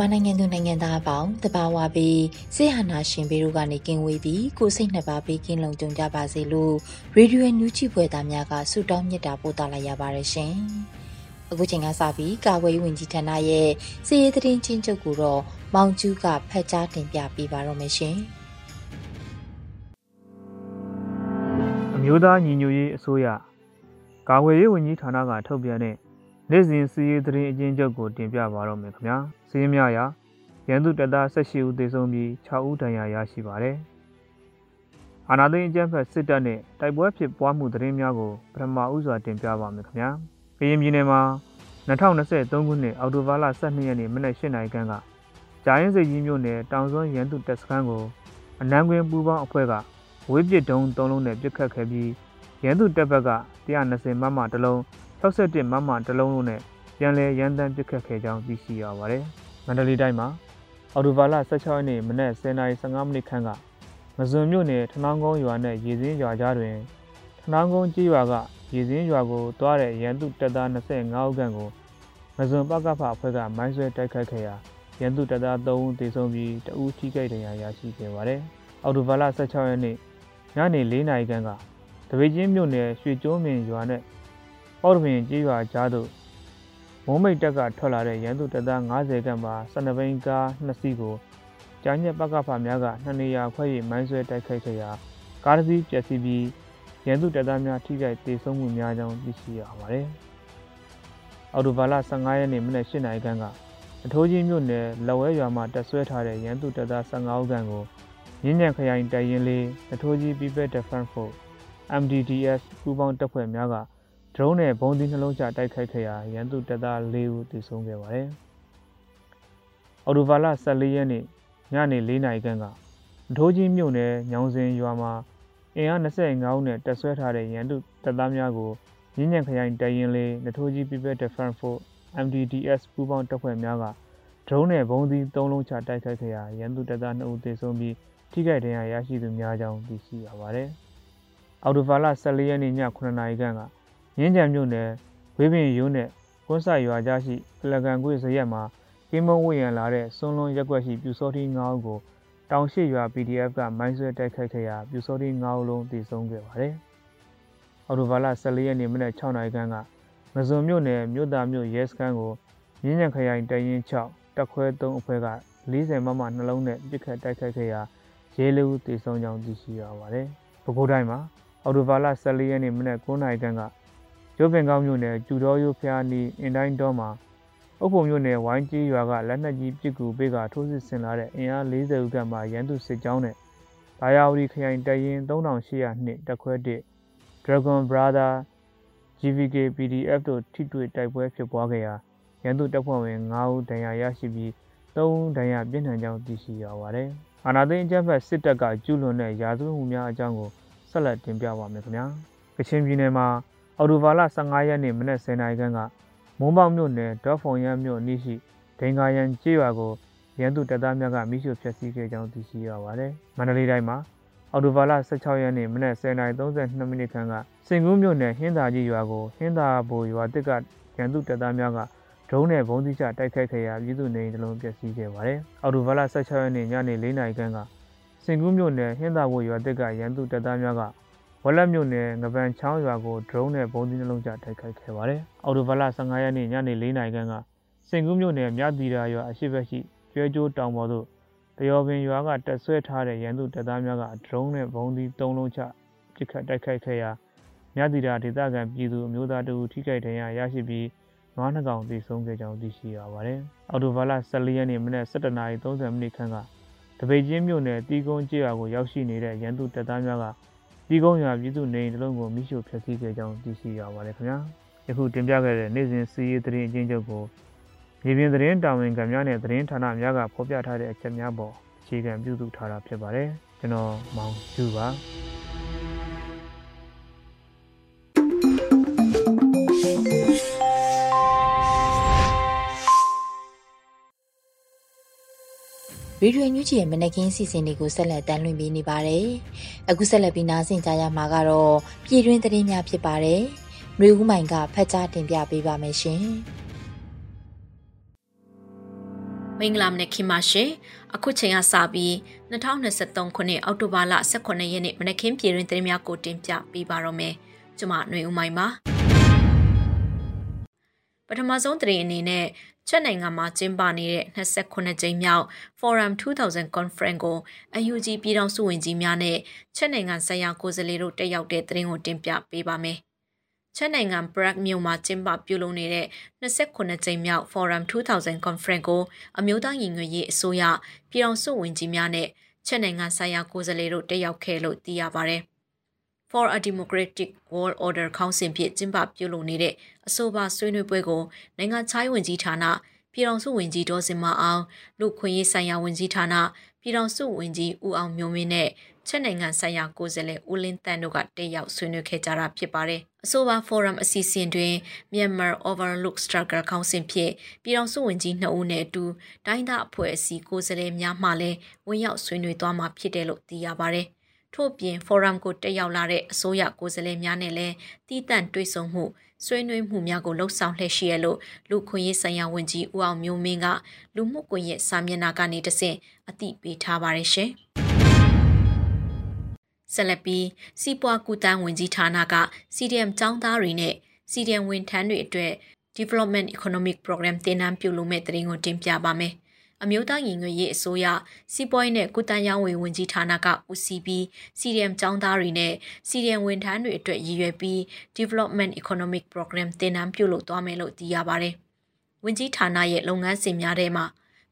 မြန်မာနိုင်ငံသူနိုင်ငံသားအပေါင်းတဘာဝပြီးစေဟနာရှင်ပေတို့ကနေကင်းဝေးပြီးကိုစိတ်နှစ်ပါးပြီးကင်းလုံကြုံကြပါစေလို့ရေဒီယိုညူချီဖွယ်သားများကဆုတောင်းမြတ်တာပို့သလာရပါတယ်ရှင်။အခုချိန်ကစပြီးကာဝေးဝင်ကြီးဌာနရဲ့စီရေးသတင်းချင်းချုပ်ကိုတော့မောင်ကျူးကဖတ်ကြားတင်ပြပေးပါတော့မယ်ရှင်။အမျိုးသားညီညွတ်ရေးအစိုးရကာဝေးရေးဝန်ကြီးဌာနကထုတ်ပြန်တဲ့ နေ့စဉ်စီးရေးသတင်းအကျဉ်းချုပ်ကိုတင်ပြပါတော့မယ်ခင်ဗျာစီးရင်များရာရန်သူတပ်သား18ဦးသေဆုံးပြီး6ဦးဒဏ်ရာရရှိပါတယ်အာနာသိန်းအကြမ်းဖက်စစ်တပ်နဲ့တိုက်ပွဲဖြစ်ပွားမှုသတင်းများကိုပထမဦးစွာတင်ပြပါမယ်ခင်ဗျာကရင်ပြည်နယ်မှာ2023ခုနှစ်အောက်တိုဘာလ12ရက်နေ့မနက်8နာရီခန့်ကကြာရင်စိတ်ကြီးမြို့နယ်တောင်စွန်းရန်သူတပ်စခန်းကိုအနန်းကွင်းပူးပေါင်းအဖွဲ့ကဝေးပစ်တုံး၃လုံးနဲ့ပစ်ခတ်ခဲ့ပြီးရန်သူတပ်ဘက်က120မမတလုံး 61မမတလုံးလုံးနဲ့ပြန်လည်ရန်တမ်းပစ်ခတ်ခဲ့ကြောင်းသိရှိရပါတယ်။မန္တလေးတိုင်းမှာအော်တိုဘာလ16ရက်နေ့မနက်10:15မိနစ်ခန့်ကမဇွန်မြို့နယ်ထနောင်းကုန်းရွာနဲ့ရေစင်းရွာကြားတွင်ထနောင်းကုန်းကြီးရွာကရေစင်းရွာကိုတွားတဲ့ရန်သူတပ်သား25ဦးခန့်ကိုမဇွန်ပကဖအဖွဲ့ကမိုင်းဆွဲတိုက်ခိုက်ခဲ့ရာရန်သူတပ်သား3ဦးသေဆုံးပြီး2ဦးထိခိုက်ဒဏ်ရာရရှိခဲ့ပါတယ်။အော်တိုဘာလ16ရက်နေ့ညနေ4နာရီခန့်ကတပိချင်းမြို့နယ်ရွှေကျိုးမင်ရွာနဲ့ ပေါ့တပင်ကြေးရွာကြားသို့မုံမိတ်တက်ကထွက်လာတဲ့ရန်သူတပ်သား90ခန့်ပါ12ဘိန်းကား2စီးကိုကြားညက်ပကဖများကနှစ်နေရာခွဲ၍မိုင်းဆွဲတိုက်ခိုက်ခဲ့ရာကားတစ်စီးပျက်စီးပြီးရန်သူတပ်သားများထိခိုက်ဒေဆုံးမှုများကြောင်းသိရှိရပါတယ်။အော်တိုဘာလ15ရက်နေ့မနက်8နာရီခန့်ကအထိုးကြီးမြို့နယ်လက်ဝဲရွာမှာတက်ဆွဲထားတဲ့ရန်သူတပ်သား15ဦးခန့်ကိုရင်းညံခရိုင်တိုင်ရင်လေးအထိုးကြီး People Defense Force MDDS ပူးပေါင်းတပ်ဖွဲ့များက ဒရုန်းနဲ့ဘုံသီးနှလုံးချတိုက်ခိုက်ခဲ့ရာရန်သူတပ်သား၄ဦးသေဆုံးခဲ့ပါတယ်။အော်တိုဘာလ14ရက်နေ့ညနေ4နာရီခန့်ကအထိုးကြီးမြို့နယ်ညောင်စင်ရွာမှာအင်အား25ဦးနဲ့တပ်ဆွဲထားတဲ့ရန်သူတပ်သားများကိုရင်းညံခရိုင်တရင်လေးနထိုးကြီး People Defense Force MDDS ပူးပေါင်းတပ်ဖွဲ့များကဒရုန်းနဲ့ဘုံသီး၃လုံးချတိုက်ခိုက်ခဲ့ရာရန်သူတပ်သား2ဦးသေဆုံးပြီးထိခိုက်ဒဏ်ရာရရှိသူများကြောင်းသိရှိရပါတယ်။အော်တိုဘာလ14ရက်နေ့ည9နာရီခန့်က မြင်းကြံမြို့နယ်ဝေးပင်ရိုးနဲ့ကွန်းဆရွာကြားရှိအလကန်ကွေ့စရက်မှာကင်းမုံဝေရန်လာတဲ့စွန်းလွန်ရက်ွက်ရှိပြူစောတိ9ဦးကိုတောင်ရှိရွာ PDF ကမိုင်းဆွဲတိုက်ခိုက်ခဲ့ရာပြူစောတိ9ဦးလုံးသေဆုံးခဲ့ပါတယ်။အော်တိုဘာလ14ရက်နေ့မနက်6နာရီခန့်ကမဇွန်မြို့နယ်မြို့သားမြို့ရဲစခန်းကိုမြင်းညံခရိုင်တရင်6တက်ခွဲ3အဖွဲ့က40မမနှလုံးနဲ့ပစ်ခတ်တိုက်ခိုက်ခဲ့ရာရဲလူသေဆုံးကြောင်းသိရှိရပါတယ်။ပဲခူးတိုင်းမှာအော်တိုဘာလ14ရက်နေ့မနက်9နာရီခန့်က ကျိုးပင်ကောင်းမြို့နယ်ကျူတော်ရိုးဖျားနီအင်တိုင်းတော်မှာအုပ်ဖို့မြို့နယ်ဝိုင်းကြီးရွာကလက်နက်ကြီးပစ်ကူပေးကထိုးစစ်ဆင်လာတဲ့အင်အား40ဦးခန့်မှရန်သူစစ်ကြောင်းနဲ့ဒါယာဝတီခရိုင်တရင်3802တက်ခွဲ1 Dragon Brother GVK PDF တို့ထိတွေ့တိုက်ပွဲဖြစ်ပွားခဲ့ရာရန်သူတပ်ဖွဲ့ဝင်9ဦးဒဏ်ရာရရှိပြီး3ဦးဒဏ်ရာပြင်းထန်ကြောင်းသိရှိရပါတယ်။အာနာသိန်းအကြမ်းဖက်စစ်တပ်ကကျူးလွန်တဲ့ရာဇဝတ်မှုများအကြောင်းကိုဆက်လက်တင်ပြပါမယ်ခင်ဗျာ။ကချင်ပြည်နယ်မှာ အော်တိုဘာလ15ရက်နေ့မနက်10:00နာရီခန့်ကမုံပေါမြို့နယ်ဒေါ်ဖုံရမ်းမြို့နီးရှိဒင်္ဂါရန်ကျေးရွာကိုရန်သူတပ်သားများကမိရှုဖျက်ဆီးခဲ့ကြောင်းသိရှိရပါတယ်။မန္တလေးတိုင်းမှာအော်တိုဘာလ16ရက်နေ့မနက်10:32မိနစ်ခန့်ကစင်ကူးမြို့နယ်ဟင်းသာကြီးရွာကိုဟင်းသာဘိုရွာတစ်ကရန်သူတပ်သားများကဒရုန်းနဲ့ဘုံသီးချတိုက်ခိုက်ခဲ့ရာပြည်သူနေအိမ်တစ်လုံးပျက်စီးခဲ့ပါတယ်။အော်တိုဘာလ16ရက်နေ့ညနေ4:00နာရီခန့်ကစင်ကူးမြို့နယ်ဟင်းသာဘိုရွာတစ်ကရန်သူတပ်သားများက ဝက်လက်မြို့နယ်ငပန်ချောင်းရွာကိုဒရုန်းနဲ့ဘုံသီးနှလုံးကျတိုက်ခိုက်ခဲ့ပါတယ်။အော်တိုဘာလ15ရက်နေ့ညနေ4နာရီခန့်ကစင်ကူးမြို့နယ်မြတီရာရွာအရှိဘက်ရှိကျွဲကျိုးတောင်ပေါ်သို့တယောပင်ရွာကတက်ဆွဲထားတဲ့ရန်သူတပ်သားများကဒရုန်းနဲ့ဘုံသီး၃လုံးချပစ်ခတ်တိုက်ခိုက်ခဲ့ရာမြတီရာဒေသခံပြည်သူအမျိုးသားတို့ထိခိုက်ဒဏ်ရာရရှိပြီးနွားနှကောင်သေဆုံးခဲ့ကြောင်းသိရှိရပါတယ်။အော်တိုဘာလ14ရက်နေ့မနက်7:30မိနစ်ခန့်ကတပိတ်ချင်းမြို့နယ်တီကုန်းကျေးရွာကိုရောက်ရှိနေတဲ့ရန်သူတပ်သားများက တီကုန်းရွာပြည်သူနေအိမ်တစ်လုံးကိုမိရှို့ဖျက်ဆီးခဲ့ကြောင်းသိရှိရပါတယ်ခင်ဗျာ။ယခုတင်ပြခဲ့တဲ့နေ့စဉ်စီးရီးသတင်းအချင်းချုပ်ကိုမြေပြင်သတင်းတာဝန်ခံများနဲ့သတင်းဌာနများကဖော်ပြထားတဲ့အချက်များပေါ်အခြေခံပြုစုထားတာဖြစ်ပါတယ်။ကျွန်တော်မောင်ကျူပါ။ ရေဒီယိုညူးချီရဲ့မနက်ခင်းစီစဉ်တွေကိုဆက်လက်တင်လွှင့်ပေးနေပါတယ်။အခုဆက်လက်ပြီးနားဆင်ကြရမှာကတော့ပြည်တွင်းသတင်းများဖြစ်ပါတယ်။မျိုးဦးမိုင်ကဖတ်ကြားတင်ပြပေးပါမယ်ရှင်။မင်္ဂလာမနက်ခင်းပါရှင်။အခုချိန်ကစပြီး2023ခုနှစ်အောက်တိုဘာလ18ရက်နေ့မနက်ခင်းပြည်တွင်းသတင်းများကိုတင်ပြပေးပါတော့မယ်။ကျွန်မຫນွေဦးမိုင်ပါ။ပထမဆုံးသတင်းအနေနဲ့ ချက်နိုင်ငံမှာကျင်းပနေတဲ့29ကြိမ်မြောက် Forum 2000 Conference ကို UNG ပြည်ထောင်စုဝန်ကြီးများနဲ့ချက်နိုင်ငံဆိုင်ရာကိုယ်စားလှယ်တို့တက်ရောက်တဲ့သတင်းကိုတင်ပြပေးပါမယ်။ချက်နိုင်ငံ Prague မြို့မှာကျင်းပပြုလုပ်နေတဲ့29ကြိမ်မြောက် Forum 2000 Conference ကိုအမျိုးသားညီညွတ်ရေးအစိုးရပြည်ထောင်စုဝန်ကြီးများနဲ့ချက်နိုင်ငံဆိုင်ရာကိုယ်စားလှယ်တို့တက်ရောက်ခဲ့လို့သိရပါဗျ။ for a Democratic World Order Council ဖြင့်ကျင်းပပြုလုပ်နေတဲ့အဆိုပါဆွေးနွေးပွဲကိုနိုင်ငံခြားရေးဝန်ကြီးဌာနပြည်ထောင်စုဝန်ကြီးဒေါ်စင်မအောင်လူခွင့်ရေးဆိုင်ရာဝန်ကြီးဌာနပြည်ထောင်စုဝန်ကြီးဦးအောင်မျိုးမင်းနဲ့ချက်နိုင်ငံဆိုင်ရာကိုယ်စားလှယ်ဦးလင်းတန်းတို့ကတက်ရောက်ဆွေးနွေးခဲ့ကြတာဖြစ်ပါတယ်။အဆိုပါ forum အစီအစဉ်တွင် Myanmar Overlook Struggle Council ဖြင့်ပြည်ထောင်စုဝန်ကြီးနှစ်ဦးနဲ့အတူတိုင်းသားအဖွဲ့အစည်းကိုယ်စားလှယ်များမှလည်းဝင်ရောက်ဆွေးနွေးသွားမှာဖြစ်တယ်လို့သိရပါတယ်။ ထို့ပြင်ဖိုရမ်ကိုတက်ရောက်လာတဲ့အစိုးရကိုယ်စားလှယ်များနဲ့လည်းတီးတန့်တွေ့ဆုံမှုဆွေးနွေးမှုများကိုလှုပ်ဆောင်လှည့်ရှိရလို့လူခွင့်ရေးဆိုင်ရာဝန်ကြီးဦးအောင်မျိုးမင်းကလူမှုကွန်ရက်စာမျက်နှာကနေတဆင့်အသိပေးထားပါတယ်ရှင်။ဆက်လက်ပြီးစီးပွားကူတန်းဝန်ကြီးဌာနက CDM ចောင်းသားတွေနဲ့ CDM ဝန်ထမ်းတွေအတွက် Development Economic Program တင်နန်းပြုလုပ်မဲ့တဲ့တင်ကိုတင်ပြပါမယ်။ အမျိုးသားညီညွတ်ရေးအစိုးရစီးပွားရေးနဲ့ကုသရေးဝန်ဝန်ကြီးဌာနကဦးစီးပြီး CDM ចောင်းသားတွေနဲ့ CDM ဝန်ထမ်းတွေအတွက်ရည်ရွယ်ပြီး Development Economic Program တင်နန်းပြုလုပ်သွားမယ်လို့သိရပါတယ်။ဝန်ကြီးဌာနရဲ့လုပ်ငန်းစဉ်များထဲမှာ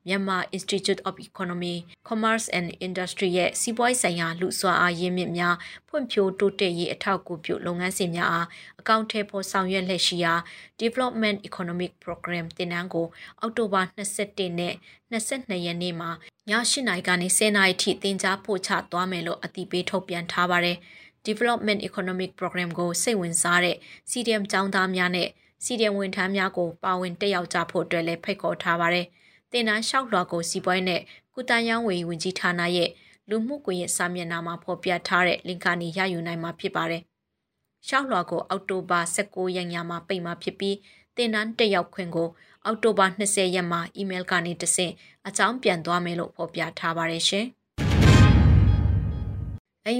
မြန်မာ Institute of Economy, Commerce and Industry ရဲ့စီးပွားရေးဆိုင်ရာလူစွာအားရင်းမြစ်များဖွံ့ဖြိုးတိုးတက်ရေးအထောက်အကူပြုလုပ်ငန်းစဉ်များအားအကောင့်ထဲပေါ်ဆောင်ရွက်လက်ရှိရာ Development Economic Program တင်နန်းကိုအောက်တိုဘာ21နဲ့22ရက်နေ့မှာည8နာရီကနေ10နာရီထိတင် जा ပို့ချသွားမယ်လို့အတည်ပြုထုတ်ပြန်ထားပါတယ်။ Development Economic Program ကိုစိတ်ဝင်စားတဲ့ CDM ကျောင်းသားများနဲ့ CDM ဝန်ထမ်းများကိုပါဝင်တက်ရောက်ကြဖို့အတွက်လည်းဖိတ်ခေါ်ထားပါတယ်။ တင်နန်းလျှောက်လွှာကိုစီပွဲနဲ့ကုတန်ရောင်းဝယ်ဝင်ကြီးဌာနရဲ့လူမှုကွန်ရက်စာမျက်နှာမှာဖော်ပြထားတဲ့ link ကနေရယူနိုင်မှာဖြစ်ပါတယ်။ရှောက်လွှာကိုအောက်တိုဘာ16ရက်ညမှာပိတ်မှာဖြစ်ပြီးတင်နန်းတက်ရောက်ခွင့်ကိုအောက်တိုဘာ20ရက်မှာအီးမေးလ်ကနေတဆင့်အကြောင်းပြန်သွားမယ်လို့ဖော်ပြထားပါတယ်ရှင်။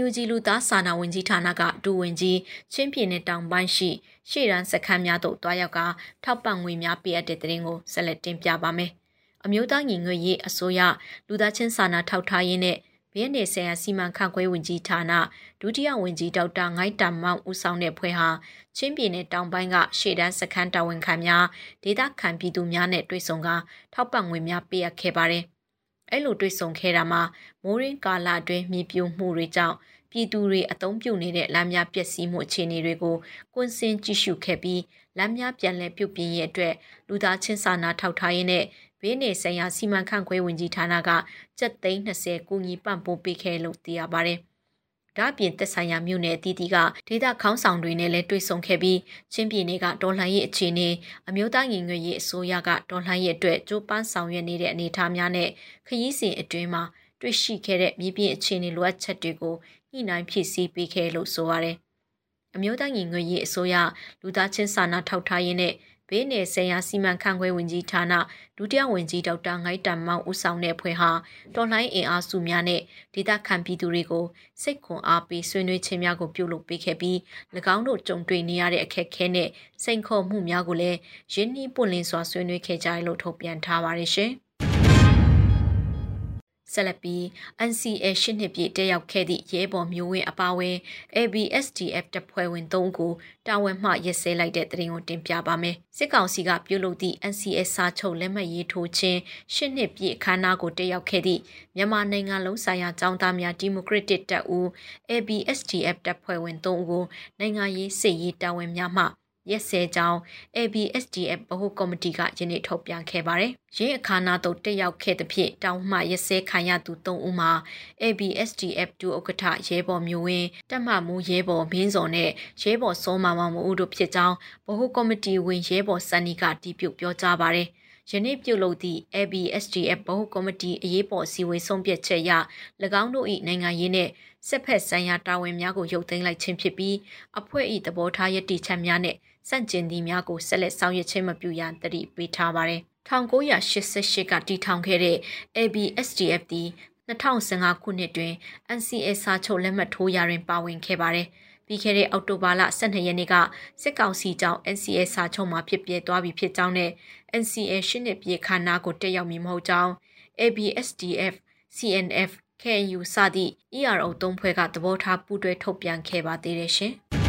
UNG လူသားစာနာဝန်ကြီးဌာနကဒူဝင်ကြီးချင်းပြည်နယ်တောင်ပိုင်းရှိရှေ့ရန်စခန်းများသို့တွားရောက်ကထောက်ပံ့ငွေများပေးအပ်တဲ့တဲ့ရင်ကိုဆက်လက်တင်ပြပါမယ်။ အမျိုးသားညီညွတ်ရေးအစိုးရလူသားချင်းစာနာထောက်ထားရေးနဲ့ဘီယနေဆိုင်ရာစီမံခန့်ခွဲဝင်ကြီးဌာနဒုတိယဝန်ကြီးဒေါက်တာငိုက်တမောင်ဦးဆောင်တဲ့ဖွဲ့ဟာချင်းပြည်နယ်တောင်ပိုင်းကရှေ့တန်းစခန်းတာဝန်ခံများဒေသခံပြည်သူများနဲ့တွေ့ဆုံကထောက်ပံ့ငွေများပေးအပ်ခဲ့ပါတယ်။အဲ့လိုတွေ့ဆုံခဲ့တာမှာမိုးရင်းကာလအတွင်းမြေပြိုမှုတွေကြောင့်ပြည်သူတွေအုံပြုနေတဲ့လမ်းများပျက်စီးမှုအခြေအနေတွေကိုကွင်းစင်ကြည့်ရှုခဲ့ပြီးလမ်းများပြန်လည်ပြုပြင်ရေးအတွက်လူသားချင်းစာနာထောက်ထားရေးနဲ့ ဘေးနေဆိုင်ရာစီမံခန့်ခွဲဝင်ကြီးဌာနကကျပ်သိန်း20ကူညီပံ့ပိုးပေးခဲ့လို့သိရပါတယ်။ဒါ့အပြင်သက်ဆိုင်ရာမြို့နယ်အသီးသီးကဒေသခေါင်းဆောင်တွေနဲ့လည်းတွေ့ဆုံခဲ့ပြီးချင်းပြည်နယ်ကဒေါ်လှန်ရေးအခြေအနေအမျိုးသားညီညွတ်ရေးအစိုးရကဒေါ်လှန်ရေးအတွက်ကြိုးပမ်းဆောင်ရွက်နေတဲ့အနေအထားများနဲ့ခရီးစဉ်အတွင်းမှာတွေ့ရှိခဲ့တဲ့မြေပြင်အခြေအနေလိုအပ်ချက်တွေကိုညှိနှိုင်းဖြည့်ဆည်းပေးခဲ့လို့ဆိုပါတယ်။အမျိုးသားညီညွတ်ရေးအစိုးရလူသားချင်းစာနာထောက်ထားရေးနဲ့ ဘေးနယ်ဆိုင်ရာစီမံခန့်ခွဲဝင်ကြီးဌာနဒုတိယဝန်ကြီးဒေါက်တာငိုက်တန်မောင်ဦးဆောင်တဲ့အဖွဲ့ဟာတော်လှန်အင်အားစုများနဲ့ဒေသခံပြည်သူတွေကိုစိတ်ခွန်အားပေးဆွေးနွေးခြင်းများကိုပြုလုပ်ပေးခဲ့ပြီး၎င်းတို့ကြုံတွေ့နေရတဲ့အခက်အခဲနဲ့စိန်ခေါ်မှုများကိုလည်းရင်းနှီးပွင့်လင်းစွာဆွေးနွေးခဲ့ကြတယ်လို့ထုတ်ပြန်ထားပါတယ်ရှင်။ ဆက်လက်ပြီး NCA ရှစ်နှစ်ပြည့်တက်ရောက်ခဲ့သည့်ရဲဘော်မျိုးဝင်းအပါအဝင် ABSDF တပ်ဖွဲ့ဝင်၃ကိုတာဝန်မှရက်စဲလိုက်တဲ့တရင်ကိုတင်ပြပါမယ်။စစ်ကောင်စီကပြုလုပ်သည့် NCA စာချုပ်လက်မှတ်ရေးထိုးခြင်းရှစ်နှစ်ပြည့်အခမ်းအနားကိုတက်ရောက်ခဲ့သည့်မြန်မာနိုင်ငံလုံးဆိုင်ရာចောင်းသားများဒီမိုကရက်တစ်တပ်ဦး ABSDF တပ်ဖွဲ့ဝင်၃ဦးကိုနိုင်ငံရေးစစ်ရေးတာဝန်များမှ ရက်စဲကြောင်း ABSDF ဗဟိုကော်မတီကယနေ့ထုတ်ပြန်ခဲ့ပါတယ်။ရင်းအခမ်းအနားသို့တက်ရောက်ခဲ့သဖြင့်တောင်းမှရက်စဲခံရသူ၃ဦးမှာ ABSDF ဒုဥက္ကဋ္ဌရဲဘော်မျိုးဝင်းတက်မှမူရဲဘော်မင်းစော်နဲ့ရဲဘော်စောမာမောင်မိုးတို့ဖြစ်ကြောင်းဗဟိုကော်မတီဝင်ရဲဘော်စန်နီကတီးပြုတ်ပြောကြားပါတယ်။ယနေ့ပြုလုပ်သည့် ABSDF ဗဟိုကော်မတီအရေးပေါ်စီဝေးဆုံးဖြတ်ချက်အရ၎င်းတို့၏နိုင်ငံရေးနှင့်စစ်ဖက်ဆိုင်ရာတာဝန်များကိုရုပ်သိမ်းလိုက်ခြင်းဖြစ်ပြီးအဖွဲ့၏သဘောထားယက်တီချက်များနှင့် စန့်ကျင်သည်များကိုဆက်လက်ဆောင်ရွက်ခြင်းမပြုရန်တတိပေးထားပါတယ်။1988ကတည်ထောင်ခဲ့တဲ့ ABSDF သည်2015ခုနှစ်တွင် NCA စာချုပ်လက်မှတ်ထိုးရာတွင်ပါဝင်ခဲ့ပါတယ်။ပြီးခဲ့တဲ့အောက်တိုဘာလ12ရက်နေ့ကစစ်ကောင်စီကြောင့် NCA စာချုပ်မှာဖြစ်ပြသွားပြီဖြစ်ကြောင်းနဲ့ NCA ရှင်းနှစ်ပြည့်ခန္ဓာကိုတက်ရောက်မည်မဟုတ်ကြောင်း ABSDF CNF KNU စသည့် ERO သုံးဖွဲ့ကသဘောထားပူးတွဲထုတ်ပြန်ခဲ့ပါသေးတယ်ရှင်။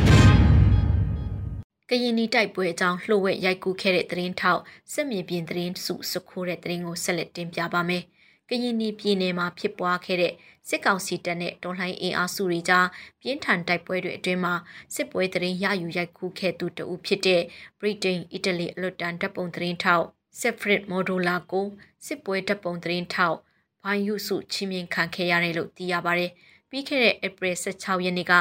ကရင်နီတိုက်ပွဲအကြောင်းလှုပ်ဝက်ရိုက်ကူးခဲ့တဲ့သတင်းထောက်စစ်မြေပြင်သတင်းစုစခိုးတဲ့သတင်းကိုဆက်လက်တင်ပြပါမယ်။ကရင်နီပြည်နယ်မှာဖြစ်ပွားခဲ့တဲ့စစ်ကောင်စီတပ်နဲ့တော်လှန်အင်အားစုတွေကြားပြင်းထန်တိုက်ပွဲတွေအတွင်းမှာစစ်ပွဲသတင်းရယူရိုက်ကူးခဲ့သူတဦးဖြစ်တဲ့ Britain, Italy အလွတ်တန်တပ်ပုံသတင်းထောက် Sefrit Modular ကိုစစ်ပွဲတပ်ပုံသတင်းထောက်ဘိုင်ယူစုချီးမြှင့်ခံခဲ့ရတယ်လို့သိရပါတယ်။ပြီးခဲ့တဲ့ April 16ရက်နေ့က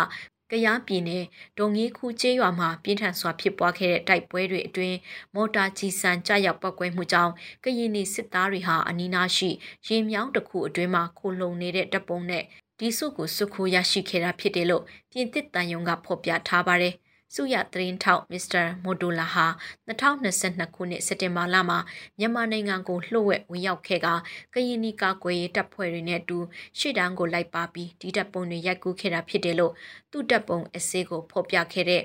ကယားပြည်နယ်ဒုံကြီးခုကျေးရွာမှာပြင်းထန်စွာဖြစ်ပွားခဲ့တဲ့တိုက်ပွဲတွေအတွင်းမော်တာကြီးဆန်ကြရောက်ပောက်ကွဲမှုကြောင့်ကရင်နီစစ်သားတွေဟာအနီးနားရှိရေမြောင်းတစ်ခုအတွင်းမှာခိုလုံနေတဲ့တပ်ပုံနဲ့ဒီစုကိုစုခိုးရရှိခဲ့တာဖြစ်တယ်လို့ပြင်သစ်တန်ယုံကဖော်ပြထားပါတယ်။ စုရသတင်းထောက်မစ္စတာမိုဒိုလာဟာ2022ခုနှစ်စက်တင်ဘာလမှာမြန်မာနိုင်ငံကိုလှုပ်ဝက်ဝင်ရောက်ခဲ့ကကရင်နီကာကွယ်ရေးတပ်ဖွဲ့တွေနဲ့အတူရှေ့တန်းကိုလိုက်ပါပြီးဒီတပ်ပုံတွေရိုက်ကူးခဲ့တာဖြစ်တယ်လို့သူ့တပ်ပုံအစည်းကိုဖော်ပြခဲ့တဲ့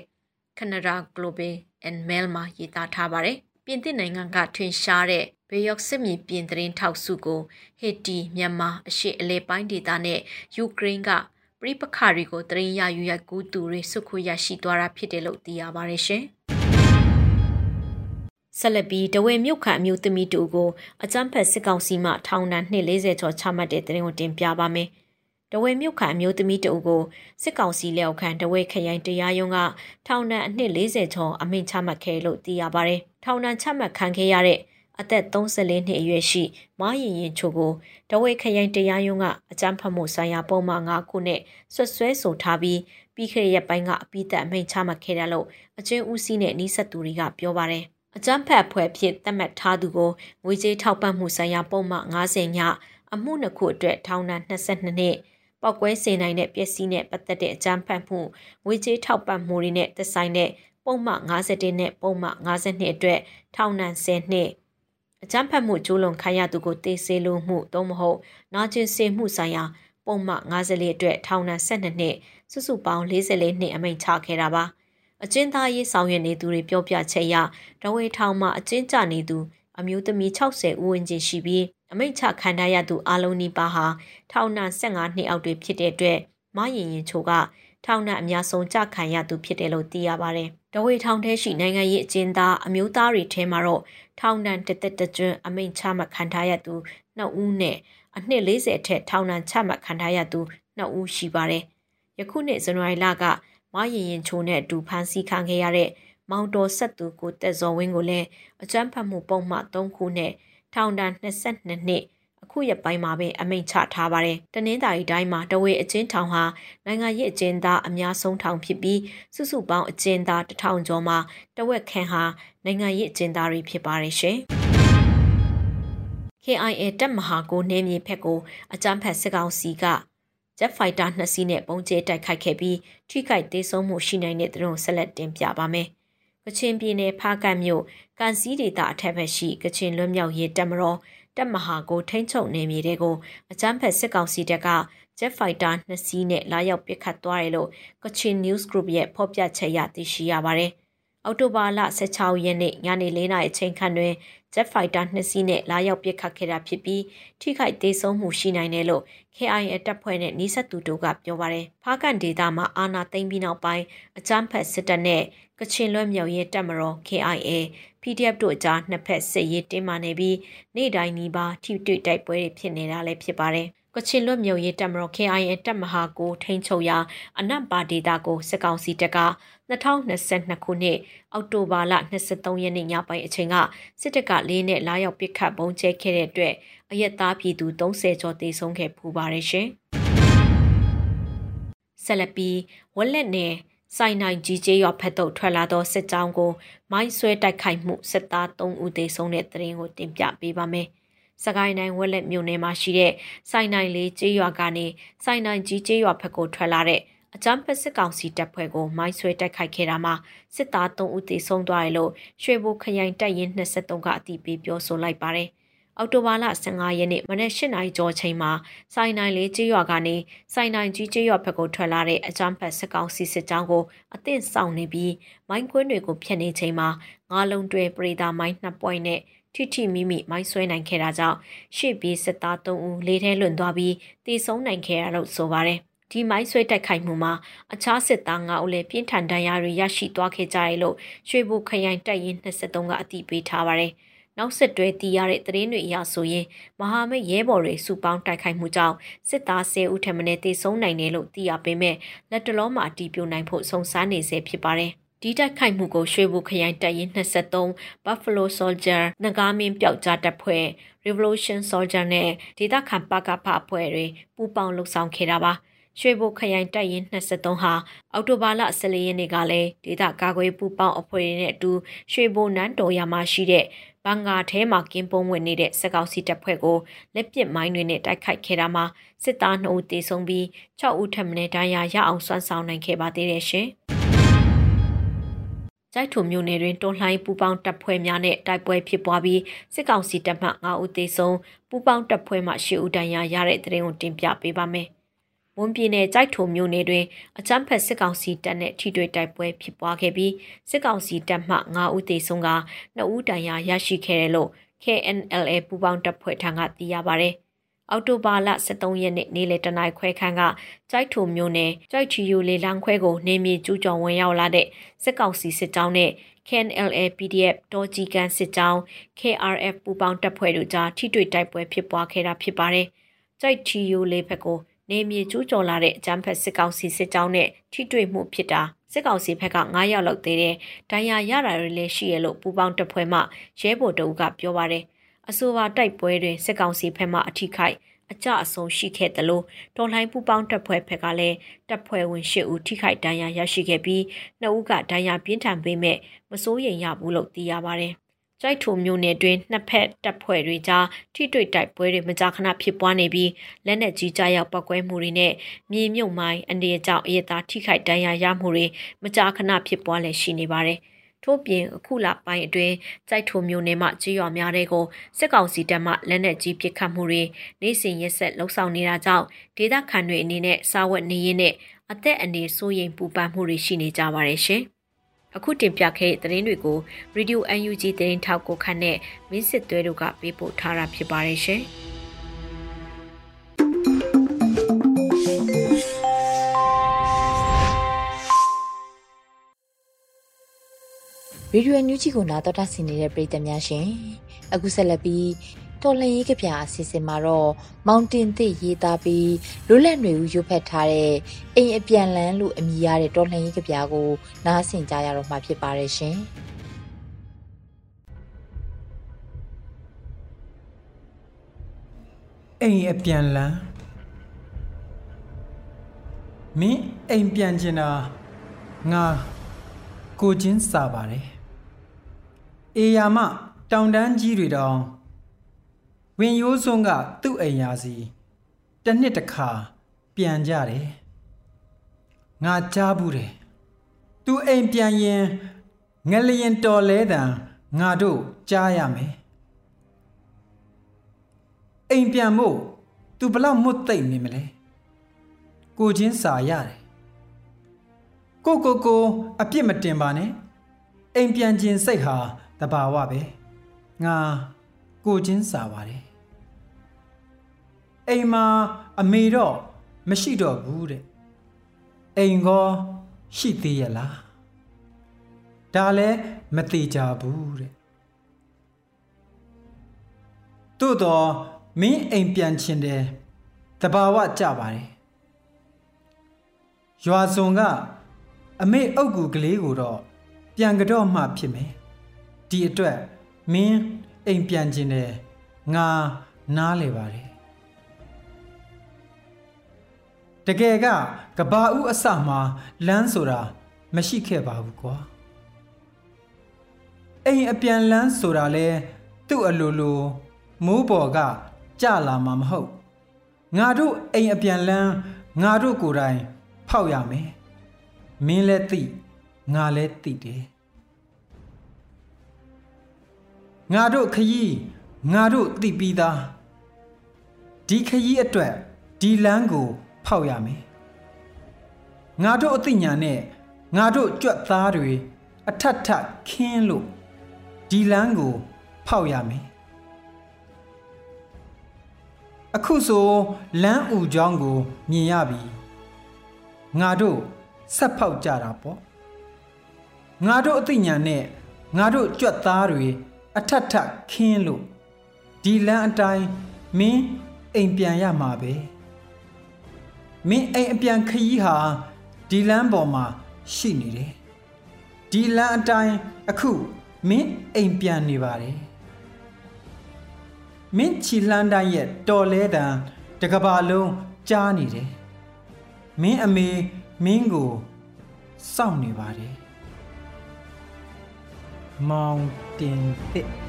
Canada Global and Mail မှာရေးသားထားပါတယ်။ပြင်သစ်နိုင်ငံကထွင်ရှားတဲ့ဘေယော့စစ်မြေပြင်သတင်းထောက်စုကိုဟေတီမြန်မာအရှေ့အလဲပိုင်းဒေသနဲ့ယူကရိန်းက ပရိပခါတွေကိုတရင်ရယူရကူးသူတွေစုခုရရှိသွားတာဖြစ်တယ်လို့သိရပါတယ်ရှင်။ဆက်လက်ပြီးတဝဲမြို့ခံအမျိုးသမီးတူကိုအကြမ်းဖက်စစ်ကောင်စီမှထောင်ဒဏ်240ကျော်ချမှတ်တဲ့တရင်ကိုတင်ပြပါမယ်။တဝဲမြို့ခံအမျိုးသမီးတူကိုစစ်ကောင်စီလက်အောက်ခံတဝဲခရိုင်တရားရုံးကထောင်ဒဏ်အနှစ်40ကျော်အမိန့်ချမှတ်ခဲ့လို့သိရပါတယ်။ထောင်ဒဏ်ချမှတ်ခံခဲ့ရတဲ့ အသက်34နှစ်အရွယ်ရှိမရင်ရင်ချိုကိုတဝဲခရိုင်တရားရုံးကအကြမ်းဖက်မှုဆိုင်ရာပုံမှန်9ခုနဲ့ဆွဆွဲဆိုထားပြီးပြီးခဲ့တဲ့ရက်ပိုင်းကအပိသက်အမိန့်ချမှတ်ခဲ့တယ်လို့အချင်းဦးစီးနဲ့နှီးဆက်သူတွေကပြောပါတယ်။အကြမ်းဖက်ဖွဲ့ဖြစ်သတ်မှတ်ထားသူကိုငွေကြေးထောက်ပံ့မှုဆိုင်ရာပုံမှန်90ညအမှုနှစ်ခုအတွက်ထောင်ဒဏ်22နှစ်ပောက်ကွဲစေနိုင်တဲ့ပျက်စီးနဲ့ပတ်သက်တဲ့အကြမ်းဖက်မှုငွေကြေးထောက်ပံ့မှုတွေနဲ့သက်ဆိုင်တဲ့ပုံမှန်51နဲ့ပုံမှန်52အတွက်ထောင်ဒဏ်10နှစ် အကြမ်းဖက်မှုကျူးလွန်ခံရသူကိုတေးဆေးလို့မှုသို့မဟုတ်နာကျင်စေမှုဆိုင်ရာပုံမှန်54အတွက်ထောင်ဒဏ်12နှစ်စုစုပေါင်း44နှစ်အမိန့်ချခဲ့တာပါအကျဉ်းသားရေးဆောင်ရွက်နေသူတွေပြောပြချက်အရတဝေထောင်မှာအကျဉ်းကျနေသူအမျိုးသမီး60ဦးဝန်းကျင်ရှိပြီးအမိန့်ချခံထားရသူအလုံးနီးပါးဟာထောင်ဒဏ်15နှစ်အောက်တွင်ဖြစ်တဲ့အတွက်မရင်ရင်ချိုကထောင်ဒဏ်အများဆုံးကြခံရသူဖြစ်တယ်လို့သိရပါတယ်။ တဝေထောင်ထဲရှိနိုင်ငံရေးအကျဉ်းသားအမျိုးသားတွေထဲမှာတော့ထောင်ဒဏ်တစ်သက်တကျွန်းအမိန့်ချမှတ်ခံထားရသူနှစ်ဦးနဲ့အနှစ်40အထက်ထောင်ဒဏ်ချမှတ်ခံထားရသူနှစ်ဦးရှိပါတယ်။ယခုနှစ်ဇန်နဝါရီလကမရင်ရင်ချိုနဲ့အတူဖမ်းဆီးခံခဲ့ရတဲ့မောင်တော်ဆက်သူကိုတက်စော်ဝင်းကိုလည်းအကြမ်းဖက်မှုပုံမှန်3ခုနဲ့ထောင်ဒဏ်22နှစ် အခုရက်ပိုင်းမှာပဲအမိန့်ချထားပါတယ်။တနင်္သာရီတိုင်းမှာတဝေအကျဉ်းထောင်ဟာနိုင်ငံရေးအကျဉ်းသားအများဆုံးထောင်ဖြစ်ပြီးစုစုပေါင်းအကျဉ်းသားတထောင်ကျော်မှာတဝက်ခန့်ဟာနိုင်ငံရေးအကျဉ်းသားတွေဖြစ်ပါတယ်ရှင်။ KIA တပ်မဟာကိုနေမြေဖက်ကိုအကြမ်းဖက်စစ်ကောင်စီကဂျက်ဖိုက်တာနှစ်စီးနဲ့ပုံကျဲတိုက်ခိုက်ခဲ့ပြီးထိခိုက်သေးဆုံးမှုရှိနိုင်တဲ့သူတို့ဆက်လက်တင်ပြပါမယ်။ကချင်ပြည်နယ်ဖားကတ်မြို့ကန်စီဒေတာအထက်ဘက်ရှိကချင်လွတ်မြောက်ရေးတပ်မတော် တပ်မဟာကိုထိန်းချုပ်နေမြေတွေကိုအကြမ်းဖက်စစ်ကောင်စီတပ်က Jet Fighter နှစ်စီးနဲ့လာရောက်ပစ်ခတ်သွားတယ်လို့ Kachin News Group ရဲ့ဖော်ပြချက်ရသိရှိရပါတယ်။ အောက်တိုဘာလ16ရက်နေ့ညနေ4နာရီအချိန်ခန့်တွင် Jet Fighter နှစ်စီးနဲ့လာရောက်ပစ်ခတ်ခဲ့တာဖြစ်ပြီးထိခိုက်သေးဆုံးမှုရှိနိုင်တယ်လို့ KIA တပ်ဖွဲ့နဲ့နှိစက်သူတို့ကပြောပါတယ်။ဖားကန်ဒေတာမှာအာနာသိမ့်ပြီးနောက်ပိုင်းအကြမ်းဖက်စစ်တပ်နဲ့ကချင်လွတ်မြောက်ရေးတပ်မတော် KIA PDF တို့အကြားနှစ်ဖက်စစ်ရေးတင်းမာနေပြီးနေ့တိုင်းနီးပါးထိတွေ့တိုက်ပွဲတွေဖြစ်နေတာလည်းဖြစ်ပါတယ်။ကချင်လွတ်မြောက်ရေးတပ်မတော် KIA တပ်မဟာကိုထိန်းချုပ်ရာအနက်ပါဒေတာကိုစစ်ကောင်စီတပ်က 2022ခုနှစ်အောက်တိုဘာလ23ရက်နေ့ညပိုင်းအချိန်ကစစ်တပ်ကလေးနဲ့လာရောက်ပစ်ခတ်ပုံကျဲခဲ့တဲ့အတွက်အရက်သားပြည်သူ30ကျော်သေဆုံးခဲ့ပူပါတယ်ရှင်။ဆက်လက်ပြီးဝက်လက်နယ်စိုင်းနိုင်ကြီးကျေးရွာဖက်သို့ထွက်လာသောစစ်ကြောင်းကိုမိုင်းဆွဲတိုက်ခိုက်မှုစစ်သား3ဦးသေဆုံးတဲ့တဲ့ရင်ကိုတင်ပြပေးပါမယ်။စကိုင်းတိုင်းဝက်လက်မြို့နယ်မှာရှိတဲ့စိုင်းနိုင်လေးကျေးရွာကနေစိုင်းနိုင်ကြီးကျေးရွာဖက်ကိုထွက်လာတဲ့ အကြမ်းဖက်စစ်ကောင်စီတပ်ဖွဲ့ကိုမိုင်းဆွဲတိုက်ခိုက်ခဲ့တာမှာစစ်သား3ဦးသေဆုံးသွားတယ်လို့ရွှေဘိုခရိုင်တပ်ရင်း23ကအတည်ပြုပြောဆိုလိုက်ပါတယ်အောက်တိုဘာလ15ရက်နေ့မနက်၈နာရီကျော်ချိန်မှာစိုင်းနိုင်လေးကျေးရွာကနေစိုင်းနိုင်ကြီးကျေးရွာဘက်ကိုထွက်လာတဲ့အကြမ်းဖက်စစ်ကောင်စီစစ်ကြောင်းကိုအသင့်ဆောင်နေပြီးမိုင်းခွင်းတွေကိုဖျက်နေချိန်မှာငါးလုံးတွဲပရိသာမိုင်းနှစ်ပွိုင်းနဲ့ထိထိမိမိမိုင်းဆွဲနိုင်ခဲ့တာကြောင့်ရှေ့ပြေးစစ်သား3ဦးလေးထဲလွန်သွားပြီးတေဆုံးနိုင်ခဲ့ရလို့ဆိုပါတယ် ဒီမိုင်းဆွဲတိုက်ခိုက်မှုမှာအခြားစစ်သား9ဦးလည်းပြင်းထန်ဒဏ်ရာတွေရရှိသွားခဲ့ကြတယ်လို့ရွှေဘိုခရိုင်တပ်ရင်း23ကအတည်ပြုထားပါတယ်။နောက်ဆက်တွဲတည်ရတဲ့သတင်းတွေအရဆိုရင်မဟာမိတ်ရဲဘော်တွေစုပေါင်းတိုက်ခိုက်မှုကြောင့်စစ်သား10ဦးထက်မနည်းသေဆုံးနိုင်တယ်လို့သိရပေမဲ့လက်တလုံးမှာအတီးပြိုနိုင်ဖို့စုံစမ်းနေဆဲဖြစ်ပါတယ်။ဒီတိုက်ခိုက်မှုကိုရွှေဘူခရိုင်တပ်ရင်း23 Buffalo Soldier ငကားမင်းပျောက်ကြားတပ်ဖွဲ့ Revolution Soldier နဲ့ဒေသခံပကဖအဖွဲ့တွေပူးပေါင်းလှုပ်ဆောင်ခဲ့တာပါ။ ရွှေဘိုခရိုင်တပ်ရင်း23ဟာအောက်တိုဘာလ14ရက်နေ့ကလည်းဒေသကာကွယ်ပူးပေါင်းအဖွဲ့တွေနဲ့အတူရွှေဘိုနန်းတော်ရမှာရှိတဲ့ဘန်ဂါထဲမှာကင်းပုံဝင်နေတဲ့စကောက်စီတပ်ဖွဲ့ကိုလက်ပစ်မိုင်းတွေနဲ့တိုက်ခိုက်ခဲ့တာမှာစစ်သား2ဦးသေဆုံးပြီး6ဦးထပ်မံဒဏ်ရာရအောင်ဆွမ်းဆောင်နိုင်ခဲ့ပါသေးတယ်ရှင်။ကြိုက်ထုံမြို့နယ်တွင်တွန်လှိုင်းပူပေါင်းတပ်ဖွဲ့များနဲ့တိုက်ပွဲဖြစ်ပွားပြီးစစ်ကောင်စီတပ်မှ9ဦးသေဆုံးပူပေါင်းတပ်ဖွဲ့မှ10ဦးဒဏ်ရာရတဲ့တဲ့ရင်ကိုတင်ပြပေးပါမယ်။ မွန်ပြည်နယ်ကြိုက်ထုံမြို့နယ်တွင်အကြမ်းဖက်စစ်ကောင်စီတပ်နှင့်ထိတွေ့တိုက်ပွဲဖြစ်ပွားခဲ့ပြီးစစ်ကောင်စီတပ်မှ9ဦးသေဆုံးက2ဦးဒဏ်ရာရရှိခဲ့တယ်လို့ KNLA ပူးပေါင်းတပ်ဖွဲ့ထံကသိရပါဗျ။အော်တိုဘာလ23ရက်နေ့နေ့လယ်တနာရီခွဲခန့်ကကြိုက်ထုံမြို့နယ်ကြိုက်ချီယိုလေလန်းခွဲကိုနေမြေကျူးကျော်ဝင်ရောက်လာတဲ့စစ်ကောင်စီစစ်ကြောင်းနဲ့ KNLA PDF တောကြီးကန်စစ်ကြောင်း KRF ပူးပေါင်းတပ်ဖွဲ့တို့ကြားထိတွေ့တိုက်ပွဲဖြစ်ပွားခဲ့တာဖြစ်ပါတယ်။ကြိုက်ချီယိုလေဘက်ကို နေမြေကျူးကျော်လာတဲ့အကြမ်းဖက်စစ်ကောင်စီစစ်ကြောင်းနဲ့ထိတွေ့မှုဖြစ်တာစစ်ကောင်စီဘက်က9ရောက်လောက်သေးတယ်။ဒဏ်ရာရတာတွေလည်းရှိရလို့ပူပေါင်းတပ်ဖွဲ့မှရဲဘော်တအုပ်ကပြောပါတယ်။အဆိုပါတိုက်ပွဲတွင်စစ်ကောင်စီဘက်မှအထိခိုက်အကြအဆုံးရှိခဲ့တယ်လို့တော်လှန်ပူပေါင်းတပ်ဖွဲ့ဘက်ကလည်းတပ်ဖွဲ့ဝင်၈ဦးထိခိုက်ဒဏ်ရာရရှိခဲ့ပြီးနှစ်ဦးကဒဏ်ရာပြင်းထန်ပေမဲ့မစိုးရိမ်ရဘူးလို့သိရပါတယ်။ ကြိုက်ထုံမျိုးနယ်တွင်နှစ်ဖက်တပ်ဖွဲ့တွေကြားထိတွေ့တိုက်ပွဲတွေမကြာခဏဖြစ်ပွားနေပြီးလက်နက်ကြီးကြားရောက်ပောက်ကွဲမှုတွေနဲ့မြေမြုပ်မိုင်းအနေအကြောင်းအရသာထိခိုက်ဒဏ်ရာရမှုတွေမကြာခဏဖြစ်ပွားလည်ရှိနေပါတယ်။ထို့ပြင်အခုလပိုင်းအတွင်းကြိုက်ထုံမျိုးနယ်မှကြေးရွာများတဲ့ကိုစစ်ကောင်စီတပ်မှလက်နက်ကြီးပစ်ခတ်မှုတွေနေစဉ်ရက်ဆက်လှုံ့ဆော်နေတာကြောင့်ဒေသခံတွေအနေနဲ့စားဝတ်နေရေးနဲ့အသက်အန္တရာယ်စိုးရိမ်ပူပန်မှုတွေရှိနေကြပါတယ်ရှင်။ အခုတင်ပြခဲ့တဲ့သတင်းတွေကို Radio UNG သတင်းထောက်ကိုခန့်နဲ့မင်းစစ်သွဲတို့ကပေးပို့ထားတာဖြစ်ပါတယ်ရှင်။ရေဒီယိုညူးချီကိုနာတော်တာဆင်နေတဲ့ပရိသတ်များရှင်အခုဆက်လက်ပြီး တော်လှန်ရေးကဗျာအစီအစဉ်မှာတော့မောင်တင်သစ်ရေးသားပြီးလွတ်လပ်နေဦးရွတ်ဖက်ထားတဲ့အိမ်အပြန်လန်းလို့အမည်ရတဲ့တော်လှန်ရေးကဗျာကိုနားဆင်ကြရတော့မှာဖြစ်ပါတယ်ရှင်။အိမ်အပြန်လန်းမင်းအိမ်ပြန်ကျင်တာငါကိုချင်းစာပါတယ်အေယာမတောင်တန်းကြီးတွေတောင် ဝင်ရိုးစွန်းကသူ့အိမ်ရာစီတစ်နှစ်တစ်ခါပြန်ကြတယ်ငါကြားဘူးတယ်သူအိမ်ပြန်ရင်ငလျင်တော်လဲတံငါတို့ကြားရမယ်အိမ်ပြန်မို့သူဘလောက်မွတ်သိမ့်နေမလဲကိုချင်းစာရတယ်ကိုကိုကိုအပြစ်မတင်ပါနဲ့အိမ်ပြန်ခြင်းစိတ်ဟာတဘာဝပဲငါကိုချင်းစာပါတယ် အိမ်မှာအမေတော့မရှိတော့ဘူးတဲ့အိမ်ကောရှိသေးရလားဒါလည်းမသေးကြဘူးတဲ့သို့တော့မင်းအိမ်ပြန်ခြင်းတယ်တဘာဝကြပါတယ်ရွာစုံကအမေအုပ်ကူကလေးကိုတော့ပြန်ကြော့မှဖြစ်မယ်ဒီအတွက်မင်းအိမ်ပြန်ခြင်းတယ်ငါနားလေပါတယ် တကယ်ကကဘာဦးအစမှာလမ်းဆိုတာမရှိခဲ့ပါဘူးကွာအိမ်အပြန်လန်းဆိုတာလဲသူ့အလိုလိုမိုးပေါ်ကကြလာမှာမဟုတ်ငါတို့အိမ်အပြန်လန်းငါတို့ကိုယ်တိုင် ဖောက်ရမယ်မင်းလည်းသိငါလည်းသိတယ်ငါတို့ခยีငါတို့သိပြီးသားဒီခยีအတွက်ဒီလမ်းကို ဖောက်ရမယ်ငါတို့အသိဉာဏ်နဲ့ငါတို့ကြွက်သားတွေအထက်ထခင်းလို့ဒီလမ်းကို ဖောက်ရမယ်အခုဆိုလမ်းဥကြောင်းကို မြင်ရပြီငါတို့ဆက်ဖောက်ကြတာပေါ့ငါတို့အသိဉာဏ်နဲ့ငါတို့ကြွက်သားတွေအထက်ထခင်းလို့ဒီလမ်းအတိုင်းမင်းအိမ်ပြန်ရမှာပဲ မင်းအိမ်အပြန်ခရီးဟာဒီလမ်းပေါ်မှာရှိနေတယ်ဒီလမ်းအတိုင်းအခုမင်းအိမ်ပြန်နေပါတယ်မင်းချီလှမ်းတိုင်းရဲ့တော်လဲတံတကဘာလုံးကြားနေတယ်မင်းအမေမင်းကိုစောင့်နေပါတယ်မောင်တင်တစ်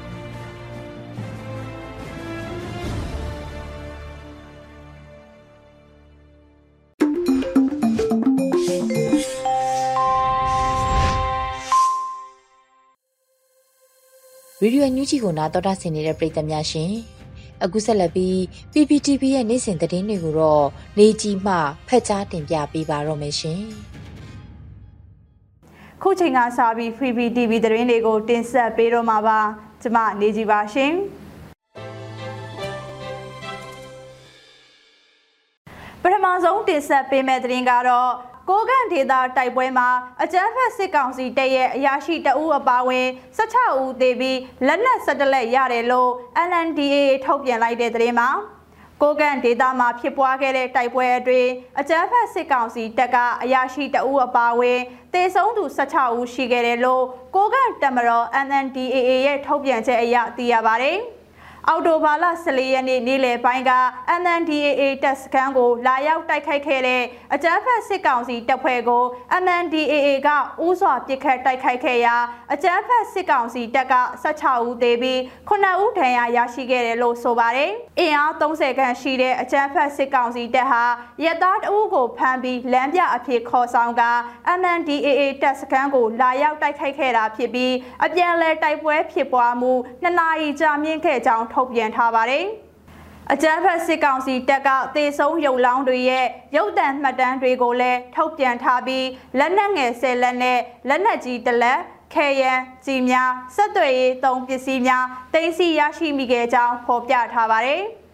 ရေဒီယိုညူးချီကိုနာတော်တာဆင်နေတဲ့ပရိသတ်များရှင်အခုဆက်လက်ပြီး PPTV ရဲ့နေ့စဉ်သတင်းတွေကိုတော့နေကြီးမှဖတ်ကြားတင်ပြပေးပါတော့မယ်ရှင်ခုချိန်ကစပြီး PPTV သတင်းတွေကိုတင်ဆက်ပေးတော့မှာပါကျမနေကြီးပါရှင်ပထမဆုံးတင်ဆက်ပေးမယ့်သတင်းကတော့ ကိုကန့်ဒေသတိုက်ပွဲမှာအကြမ်းဖက်စစ်ကောင်စီတပ်ရဲ့အရာရှိတအူးအပါဝင်16ဦးသေပြီးလက်နက်17လက်ရတယ်လို့ LNDA ထုတ်ပြန်လိုက်တဲ့သတင်းမှာကိုကန့်ဒေသမှာဖြစ်ပွားခဲ့တဲ့တိုက်ပွဲအတွင်းအကြမ်းဖက်စစ်ကောင်စီတပ်ကအရာရှိတအူးအပါဝင်တေဆုံးသူ16ဦးရှိခဲ့တယ်လို့ကိုကန့်တမတော် NNDAA ရဲ့ထုတ်ပြန်ချက်အရသိရပါတယ်။ အော်တိုဘာလ14ရက်နေ့နေ့လယ်ပိုင်းက MNDAA တပ်စခန်းကိုလာရောက်တိုက်ခိုက်ခဲ့တဲ့အကြမ်းဖက်စစ်ကောင်စီတပ်ဖွဲ့ကို MNDAA ကဥစွာပစ်ခတ်တိုက်ခိုက်ခဲ့ရာအကြမ်းဖက်စစ်ကောင်စီတပ်က16ဦးသေပြီး9ဦးဒဏ်ရာရရှိခဲ့တယ်လို့ဆိုပါတယ်။အင်အား30ခန့်ရှိတဲ့အကြမ်းဖက်စစ်ကောင်စီတပ်ဟာရဲသားတအုပ်ကိုဖမ်းပြီးလမ်းပြအဖြစ်ခေါ်ဆောင်က MNDAA တပ်စခန်းကိုလာရောက်တိုက်ခိုက်ခဲ့တာဖြစ်ပြီးအပြန်အလှန်တိုက်ပွဲဖြစ်ပွားမှုနှစ်နာရီကြာမြင့်ခဲ့ကြောင်းထုတ်ပြန်ထားပါတယ်။အကြမ်းဖက်စစ်ကောင်စီတပ်ကသေဆုံးရုပ်လောင်းတွေရဲ့ရုပ်တံမှတ်တမ်းတွေကိုလည်းထုတ်ပြန်ထားပြီးလက်နက်ငယ်၁၀လက်နဲ့လက်နက်ကြီးတစ်လက်ခဲယံကြီးများဆက်သွယ်ရေးသုံးပစ္စည်းများတင်စီရရှိမိခဲ့ကြောင်းဖော်ပြထားပါတယ်။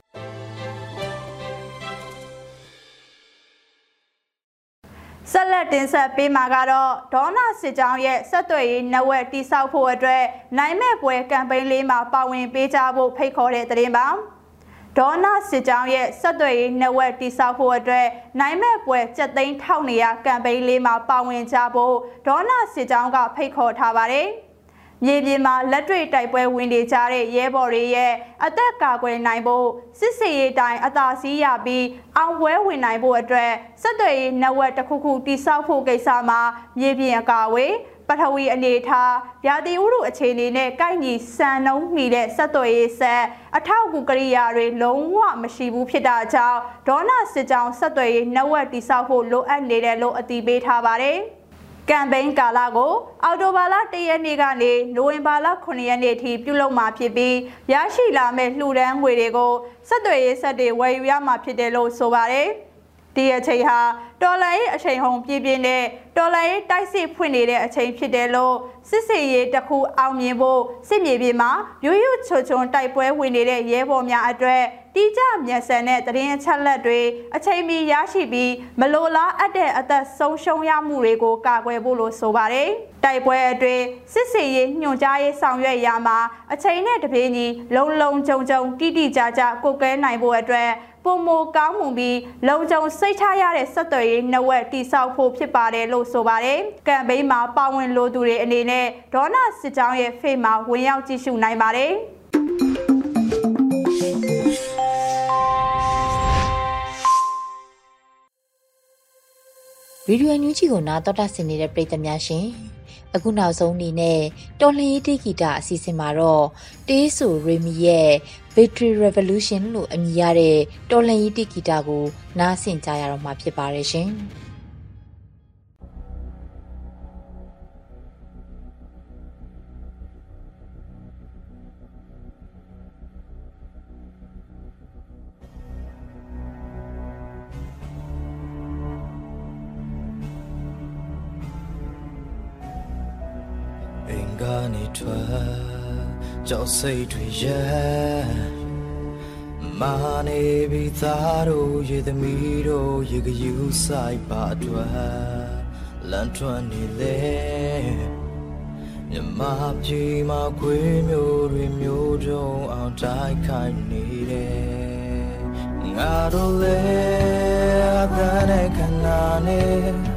ဆက်လက်တင်ဆက်ပေးမှာကတော့ဒေါနာစစ်ကြောင်းရဲ့ဆက်သွယ်ရေးနက်ဝက်တိစောက်ဖို့အတွက်နိုင်မဲ့ပွဲကမ်ပိန်းလေးမှာပါဝင်ပေးကြဖို့ဖိတ်ခေါ်တဲ့သတင်းပါဒေါနာစစ်ကြောင်းရဲ့ဆက်သွယ်ရေးနက်ဝက်တိစောက်ဖို့အတွက်နိုင်မဲ့ပွဲစက်သိန်းထောက်နေရကမ်ပိန်းလေးမှာပါဝင်ကြဖို့ဒေါနာစစ်ကြောင်းကဖိတ်ခေါ်ထားပါတယ်။ မြေပြင်မှာလက်တွေ့တိုက်ပွဲဝင်နေကြတဲ့ရဲဘော်တွေရဲ့အသက်ကာကွယ်နိုင်ဖို့စစ်စေးရေးတိုင်းအသာစီးရပြီးအောင်ပွဲဝင်နိုင်ဖို့အတွက်စစ်တွေနဝက်တစ်ခုခုတိစောက်ဖို့ကိစ္စမှာမြေပြင်အကာအဝေးပထဝီအနေထားရာသီဥတုအခြေအနေနဲ့ကိုက်ညီစံနှုန်းမိတဲ့ဆက်သွယ်ရေးဆက်အထောက်အကူကရိယာတွေလုံးဝမရှိဘူးဖြစ်တာကြောင့်ဒေါနာစစ်ကြောင်းဆက်သွယ်ရေးနက်ဝက်တိစောက်ဖို့လိုအပ်နေတယ်လို့အတည်ပြုထားပါတယ်။ ကမ်ပိန်းကာလကို အော်တိုဘာလ၁ရက်နေ့ကနေနိုဝင်ဘာလ9ရက်နေ့ထိပြုလုပ်မှာဖြစ်ပြီးရရှိလာမဲ့လှူဒန်းငွေတွေကိုဆက်သွယ်ရေးဆက်တွေဝယ်ယူရမှာဖြစ်တယ်လို့ဆိုပါတယ်။ဒီအချိန်ဟာတော်လိုင်းရဲ့အချိန်ဟုန်ပြည့်ပြည့်နဲ့တော်လိုင်းရဲ့တိုက်စစ်ဖွင့်နေတဲ့အချိန်ဖြစ်တယ်လို့စစ်စေးရေးတစ်ခုအောင်မြင်ဖို့စစ်မြေပြင်မှာရွရွချွချွန်တိုက်ပွဲဝင်နေတဲ့ရဲဘော်များအတွက်တိကျမျက်စံတဲ့တရင်အချက်လက်တွေအချိန်မီရရှိပြီးမလိုလားအပ်တဲ့အသက်ဆုံးရှုံးရမှုတွေကိုကာကွယ်ဖို့လို့ဆိုပါတယ်။တိုက်ပွဲအတွင်းစစ်စေးရေးညွှန်ကြားရေးဆောင်ရွက်ရာမှာအချိန်နဲ့တပြေးညီလုံလုံကြုံကြုံတိတိကျကျကိုကဲနိုင်ဖို့အတွက်ပုံမကောင်းမှုပြီးလုံခြုံစိတ်ချရတဲ့ဆက်သွယ်ရေးနှဝက်တိစောက်ဖို့ဖြစ်ပါတယ်လို့ဆိုပါတယ်။ကမ်ပိန်းမှာပါဝင်လိုသူတွေအနေနဲ့ဒေါနာစစ်ကြောင်းရဲ့ဖေ့မှာဝင်ရောက်ကြည့်ရှုနိုင်ပါတယ်။ဗီဒီယိုအန်ယူဂျီကိုနားတော်တာဆင်နေတဲ့ပရိသတ်များရှင်အခုနောက်ဆုံးအနေနဲ့တော်လှန်ရေးတိဂီတာအစီအစဉ်မှာတော့တေးဆူရီမီရဲ့ Victory Revolution လို့အမည်ရတဲ့တော်လှန်ရေးတိဂီတာကို နားဆင်ကြရတော့မှာဖြစ်ပါတယ်ရှင်။ကနေထွ က်ကြောက်စိတ်တွေရဲ့မာနေပြီသားတို့ရေသမီးတို့ရေကယူဆိုင်ပါအတွက်လန်ထွန်းနေလေမြမပြေမှာခွေးမျိုးတွေမျိုးတုံအောင်တိုက်ခိုက်နေတယ်ငါတို့လေအတဲ့ခဏနဲ့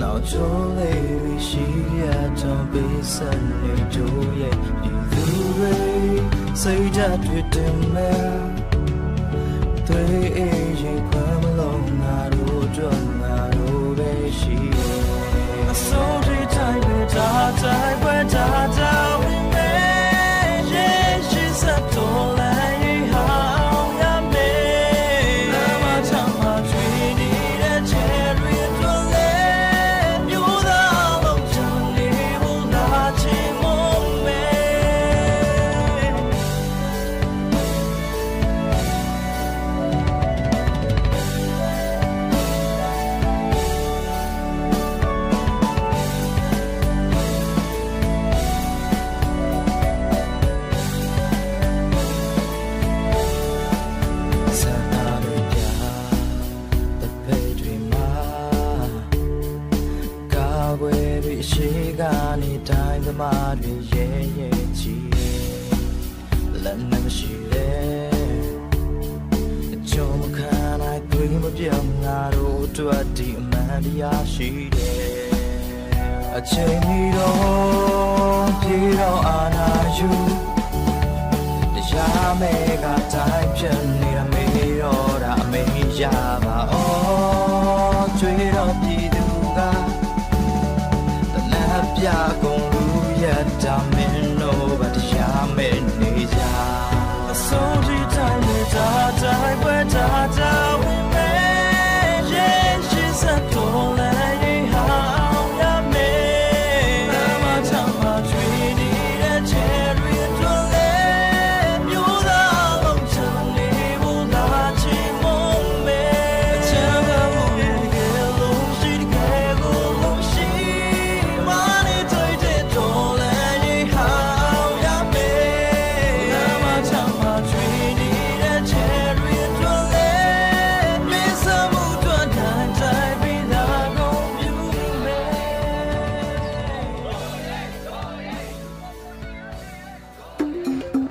နောက်ချိုးလေးရှိရတော့ပေးစံနေကြရဲ့ဒီ သူတွေစိတ်ဓာတ်တွေတင်မဲ့တွေအေးရင်ခွမ်းမလုံးငါတို့တော့ငါတို့ပဲရှိရဲ့အစိုးရတိုင်းပဲဒါတိုင်းပဲဒါတို င်း